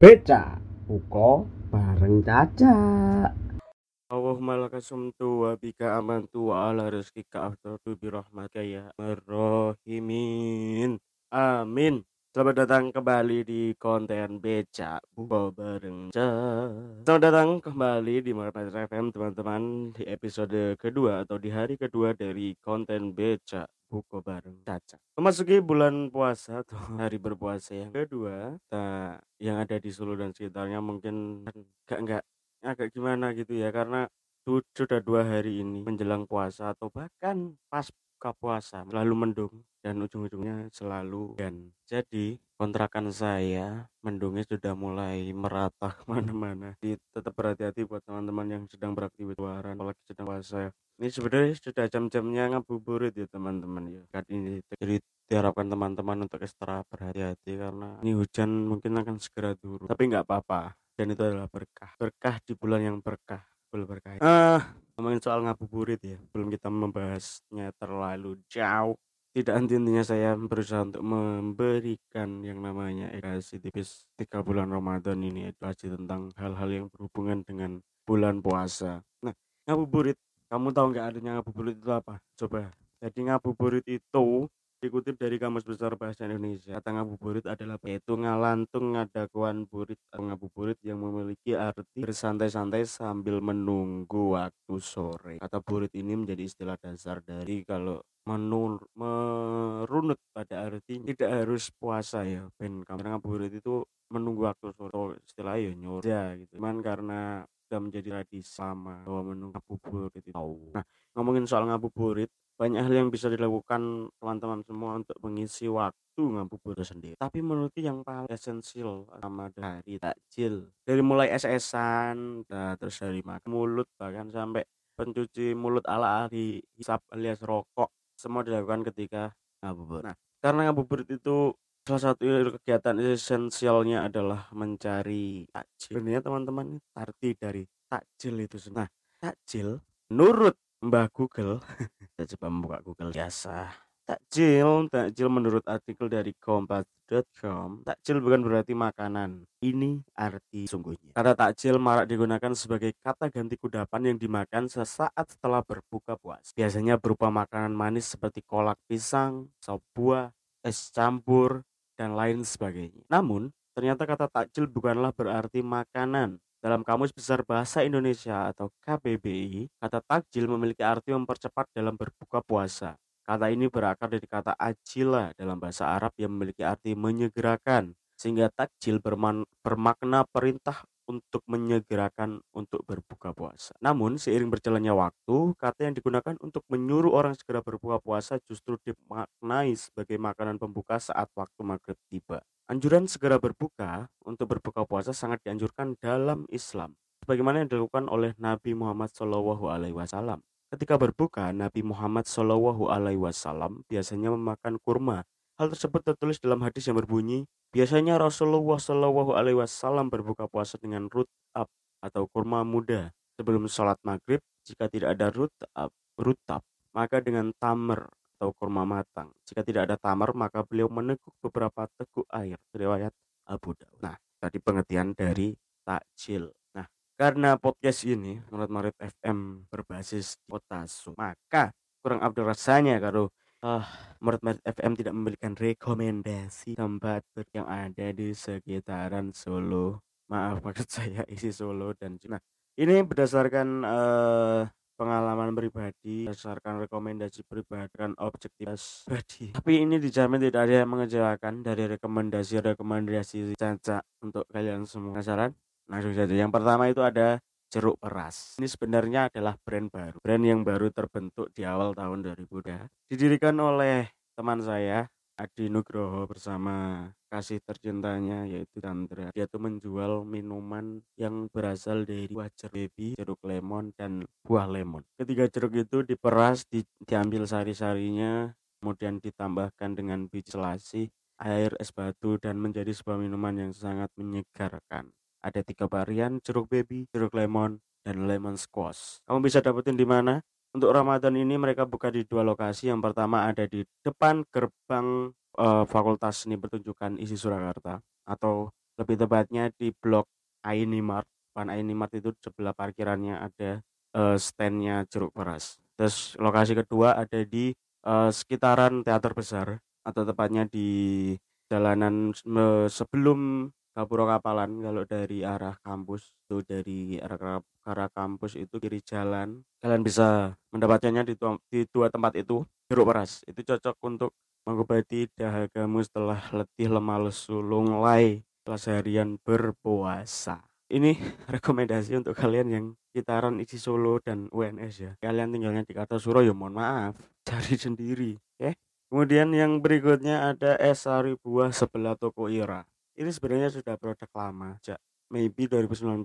Beca Buko bareng Caca Allahumma laka sumtu wa bika amantu wa ala rizkika afdatu bi rahmatika ya arrahimin. Amin. Selamat datang kembali di konten Beca Buko bareng Caca. Selamat datang kembali di Market FM teman-teman di episode kedua atau di hari kedua dari konten Beca Buko bareng Caca. Memasuki bulan puasa atau hari berpuasa yang kedua, kita yang ada di Solo dan sekitarnya mungkin enggak enggak agak gimana gitu ya karena su- sudah dua hari ini menjelang puasa atau bahkan pas buka puasa selalu mendung dan ujung-ujungnya selalu dan jadi kontrakan saya mendungnya sudah mulai merata ke mana-mana. Tetap berhati-hati buat teman-teman yang sedang beraktivitas apalagi sedang puasa ini sebenarnya sudah jam-jamnya ngabuburit ya teman-teman ya. Kan ini jadi diharapkan teman-teman untuk ekstra berhati-hati karena ini hujan mungkin akan segera turun. Tapi nggak apa-apa dan itu adalah berkah. Berkah di bulan yang berkah bulan berkah. Ah ngomongin soal ngabuburit ya belum kita membahasnya terlalu jauh. Tidak henti-hentinya saya berusaha untuk memberikan yang namanya edukasi tipis tiga bulan Ramadan ini edukasi tentang hal-hal yang berhubungan dengan bulan puasa. Nah ngabuburit kamu tahu nggak artinya ngabuburit itu apa? Coba. Jadi ngabuburit itu dikutip dari Kamus Besar Bahasa Indonesia. Kata ngabuburit adalah yaitu ngalantung ngadakuan burit atau ngabuburit yang memiliki arti bersantai-santai sambil menunggu waktu sore. Kata burit ini menjadi istilah dasar dari kalau menur, merunut pada arti tidak harus puasa ya ben. Karena ngabuburit itu menunggu waktu sore. Istilah ya gitu. Cuman karena sudah menjadi tradisi sama bahwa menunggu ngabuburit itu. Nah ngomongin soal ngabuburit banyak hal yang bisa dilakukan teman-teman semua untuk mengisi waktu ngabuburit sendiri. Tapi menurut yang paling esensial sama dari takjil dari mulai nah, terus dari makan mulut bahkan sampai pencuci mulut ala di hisap alias rokok semua dilakukan ketika ngabuburit. Nah karena ngabuburit itu salah satu kegiatan esensialnya adalah mencari takjil. Sebenarnya teman-teman arti dari takjil itu nah takjil menurut Mbah Google kita coba membuka Google. Biasa. Takjil takjil menurut artikel dari kompas.com takjil bukan berarti makanan. Ini arti sungguhnya. Kata takjil marak digunakan sebagai kata ganti kudapan yang dimakan sesaat setelah berbuka puasa. Biasanya berupa makanan manis seperti kolak pisang sop buah es campur dan lain sebagainya namun ternyata kata takjil bukanlah berarti makanan dalam Kamus Besar Bahasa Indonesia atau KBBI, kata takjil memiliki arti mempercepat dalam berbuka puasa. Kata ini berakar dari kata ajila dalam bahasa Arab yang memiliki arti menyegerakan, sehingga takjil bermakna perintah untuk menyegerakan untuk berbuka puasa. Namun, seiring berjalannya waktu, kata yang digunakan untuk menyuruh orang segera berbuka puasa justru dimaknai sebagai makanan pembuka saat waktu maghrib tiba. Anjuran segera berbuka untuk berbuka puasa sangat dianjurkan dalam Islam, sebagaimana yang dilakukan oleh Nabi Muhammad SAW. Ketika berbuka, Nabi Muhammad SAW biasanya memakan kurma. Hal tersebut tertulis dalam hadis yang berbunyi, biasanya Rasulullah SAW berbuka puasa dengan rutab atau kurma muda sebelum sholat maghrib. Jika tidak ada rutab, rutab maka dengan tamer atau kurma matang. Jika tidak ada tamar, maka beliau meneguk beberapa teguk air. Riwayat Abu Dawud. Nah, tadi pengertian dari takjil. Nah, karena podcast ini menurut Marit FM berbasis kota maka kurang abdul rasanya kalau uh, Menurut Marit FM tidak memberikan rekomendasi tempat yang ada di sekitaran Solo. Maaf maksud saya isi Solo dan nah ini berdasarkan uh, pengalaman pribadi berdasarkan rekomendasi pribadi dan objektivitas pribadi. Tapi ini dijamin tidak ada yang mengecewakan dari rekomendasi-rekomendasi Caca untuk kalian semua. Penasaran langsung saja yang pertama itu ada jeruk peras ini sebenarnya adalah brand baru brand yang baru terbentuk di awal tahun 2000 didirikan oleh teman saya Adi Nugroho bersama kasih tercintanya yaitu Chandra. Dia tuh menjual minuman yang berasal dari buah jeruk baby, jeruk lemon dan buah lemon. Ketiga jeruk itu diperas, di, diambil sari-sarinya, kemudian ditambahkan dengan biji selasi, air es batu dan menjadi sebuah minuman yang sangat menyegarkan. Ada tiga varian, jeruk baby, jeruk lemon, dan lemon squash. Kamu bisa dapetin di mana? Untuk Ramadan ini mereka buka di dua lokasi. Yang pertama ada di depan gerbang uh, Fakultas Seni Pertunjukan Isi Surakarta atau lebih tepatnya di blok Ainimart depan Ainimart itu sebelah parkirannya ada uh, standnya jeruk peras terus lokasi kedua ada di uh, sekitaran teater besar atau tepatnya di jalanan sebelum Gapura Kapalan kalau dari arah kampus itu dari arah arah kampus itu kiri jalan kalian bisa mendapatkannya di, di dua tempat itu jeruk peras. Itu cocok untuk mengobati dahagamu setelah letih lemah lesu lunglai setelah seharian berpuasa. Ini rekomendasi untuk kalian yang sekitaran isi Solo dan UNS ya. Kalian tinggalnya di Kartosuro ya mohon maaf cari sendiri. Oke kemudian yang berikutnya ada es sari buah sebelah toko Ira ini sebenarnya sudah produk lama sejak maybe 2019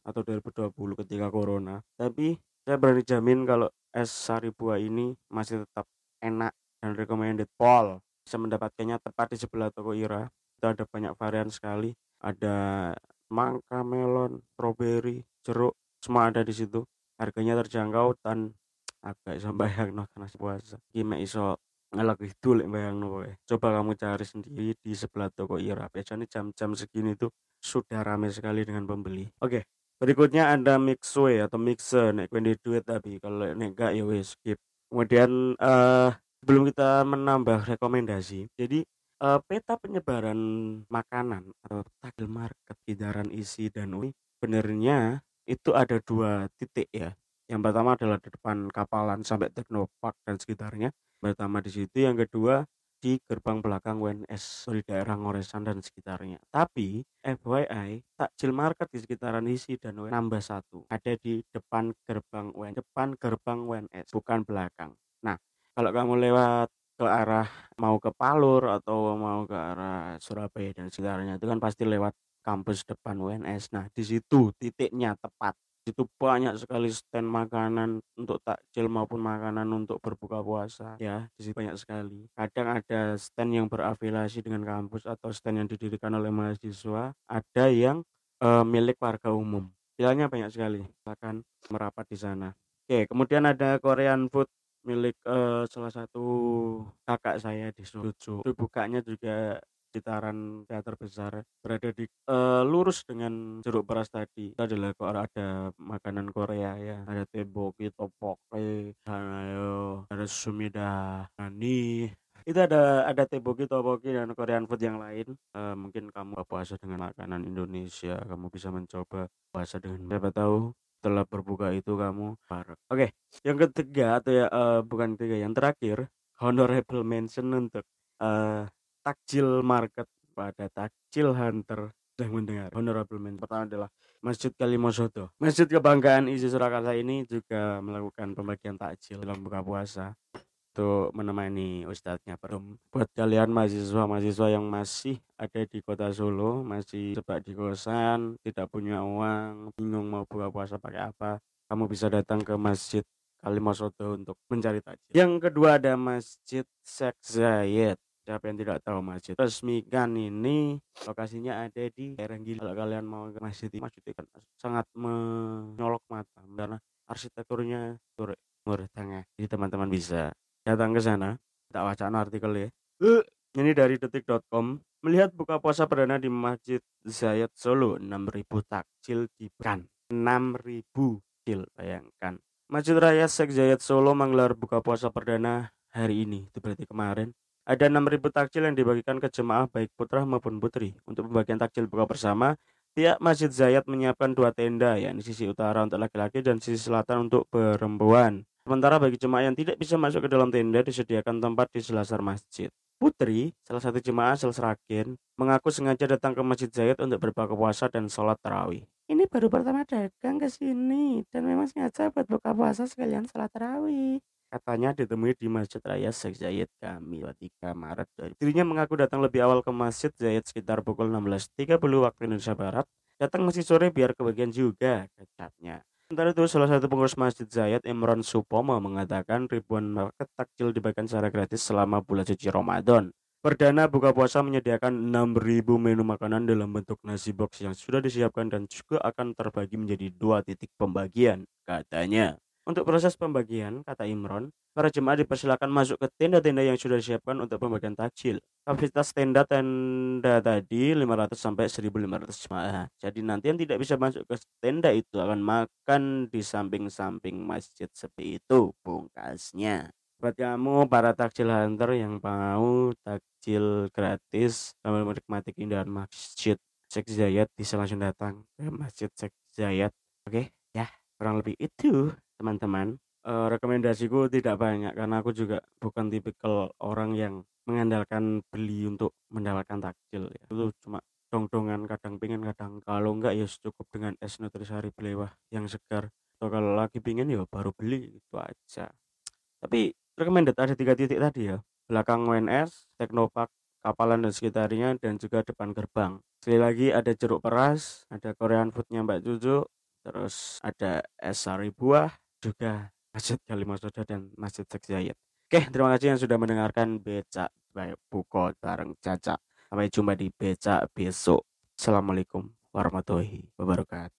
atau 2020 ketika corona. Tapi saya berani jamin kalau es sari buah ini masih tetap enak dan recommended. Paul bisa mendapatkannya tepat di sebelah toko Ira. Itu ada banyak varian sekali. Ada mangga melon strawberry jeruk semua ada di situ. Harganya terjangkau dan agak iso bayang no karena puasa. Gimana iso ngelak itu lek bayang no coba kamu cari sendiri di sebelah toko Ira biasanya jam-jam segini tuh sudah ramai sekali dengan pembeli. Oke berikutnya ada mixway atau mixer. Nek di duit tapi kalau nek gak ya wes skip. Kemudian uh, sebelum kita menambah rekomendasi jadi uh, peta penyebaran makanan atau takil market kidaran isi dan UI benernya itu ada dua titik ya yang pertama adalah di depan kapalan sampai Teknopark dan sekitarnya pertama di situ yang kedua di gerbang belakang WNS di daerah Ngoresan dan sekitarnya. Tapi FYI takjil market di sekitaran isi dan WNS nambah satu ada di depan gerbang WNS depan gerbang WNS bukan belakang. Nah kalau kamu lewat ke arah mau ke Palur atau mau ke arah Surabaya dan sekitarnya itu kan pasti lewat kampus depan WNS. Nah di situ titiknya tepat itu banyak sekali stand makanan untuk takjil maupun makanan untuk berbuka puasa. Ya di situ banyak sekali. Kadang ada stand yang berafiliasi dengan kampus atau stand yang didirikan oleh mahasiswa ada yang uh, milik warga umum. Pilihannya banyak sekali akan merapat di sana. Oke kemudian ada Korean food milik uh, salah satu kakak saya di Suzhou. Itu bukanya juga sekitaran teater besar berada di uh, lurus dengan jeruk peras tadi. Itu adalah kok ada makanan Korea ya ada teboki topoki hanayo ada sumida nani. Itu ada ada teboki topoki dan Korean food yang lain. Uh, mungkin kamu puasa dengan makanan Indonesia kamu bisa mencoba puasa dengan siapa tahu setelah berbuka itu kamu oke okay. yang ketiga atau ya uh, bukan ketiga yang terakhir honorable mention untuk uh, takjil market pada takjil hunter yang mendengar honorable mention pertama adalah Masjid Kalimosodo Masjid kebanggaan isi Surakarta ini juga melakukan pembagian takjil dalam buka puasa untuk menemani ustadznya Perum. Buat kalian mahasiswa-mahasiswa yang masih ada di kota Solo, masih sebab di kosan, tidak punya uang, bingung mau buka puasa pakai apa, kamu bisa datang ke Masjid Kalimosodo untuk mencari takjil. Yang kedua ada Masjid Sheikh Zayed siapa yang tidak tahu masjid? Resmikan ini lokasinya ada di daerah Gili. Kalau kalian mau ke masjid ini masjid kan sangat menyolok mata karena arsitekturnya murah tengah. Jadi teman-teman bisa datang ke sana tak wacana artikel ya. Ini dari detik.com melihat buka puasa perdana di Masjid Zayat Solo 6000 takjil diberikan. 6000 takjil bayangkan. Masjid Raya Sek Zayat Solo menggelar buka puasa perdana hari ini. Itu berarti kemarin ada 6.000 takjil yang dibagikan ke jemaah baik putra maupun putri. Untuk pembagian takjil buka bersama, pihak Masjid Zayat menyiapkan dua tenda, yakni sisi utara untuk laki-laki dan sisi selatan untuk perempuan. Sementara bagi jemaah yang tidak bisa masuk ke dalam tenda, disediakan tempat di selasar masjid. Putri, salah satu jemaah asal Seragen, mengaku sengaja datang ke Masjid Zayat untuk berbuka puasa dan sholat tarawih. Ini baru pertama dagang ke sini dan memang sengaja buat buka puasa sekalian sholat tarawih. Katanya ditemui di Masjid Raya Sheikh Zayed kami 23 Maret. Dirinya mengaku datang lebih awal ke Masjid Zayed sekitar pukul 16.30 waktu Indonesia Barat. Datang masih sore biar kebagian juga, kecapnya. Sementara itu, salah satu pengurus Masjid Zayed, Imron Supomo, mengatakan ribuan market takjil dibagikan secara gratis selama bulan suci Ramadan. Perdana buka puasa menyediakan 6.000 menu makanan dalam bentuk nasi box yang sudah disiapkan dan juga akan terbagi menjadi dua titik pembagian, katanya. Untuk proses pembagian, kata Imron, Para jemaah dipersilakan masuk ke tenda-tenda yang sudah disiapkan untuk pembagian takjil. Kapasitas tenda tenda tadi 500 sampai 1500 jemaah. Jadi nanti yang tidak bisa masuk ke tenda itu akan makan di samping-samping masjid seperti itu pungkasnya. Buat kamu para takjil hunter yang mau takjil gratis sambil menikmati keindahan masjid Sheikh Zayed bisa langsung datang ke Masjid Sheikh Zayed. Oke, ya kurang lebih itu teman-teman. Uh, rekomendasiku tidak banyak karena aku juga bukan tipikal orang yang mengandalkan beli untuk mendapatkan takjil ya. Itu cuma dong-dongan kadang pingin kadang kalau enggak ya cukup dengan es nutrisari belewah yang segar. Atau kalau lagi pingin ya baru beli itu aja. Tapi recommended ada tiga titik tadi ya. Belakang WNS, Teknopark, Kapalan dan sekitarnya dan juga depan gerbang. Sekali lagi ada jeruk peras ada Korean foodnya Mbak Cucu terus ada es sari buah juga Masjid Kalimasoda dan Masjid Zayed. Oke, terima kasih yang sudah mendengarkan Becak Buko bareng Caca. Sampai jumpa di Becak besok. Assalamualaikum warahmatullahi wabarakatuh.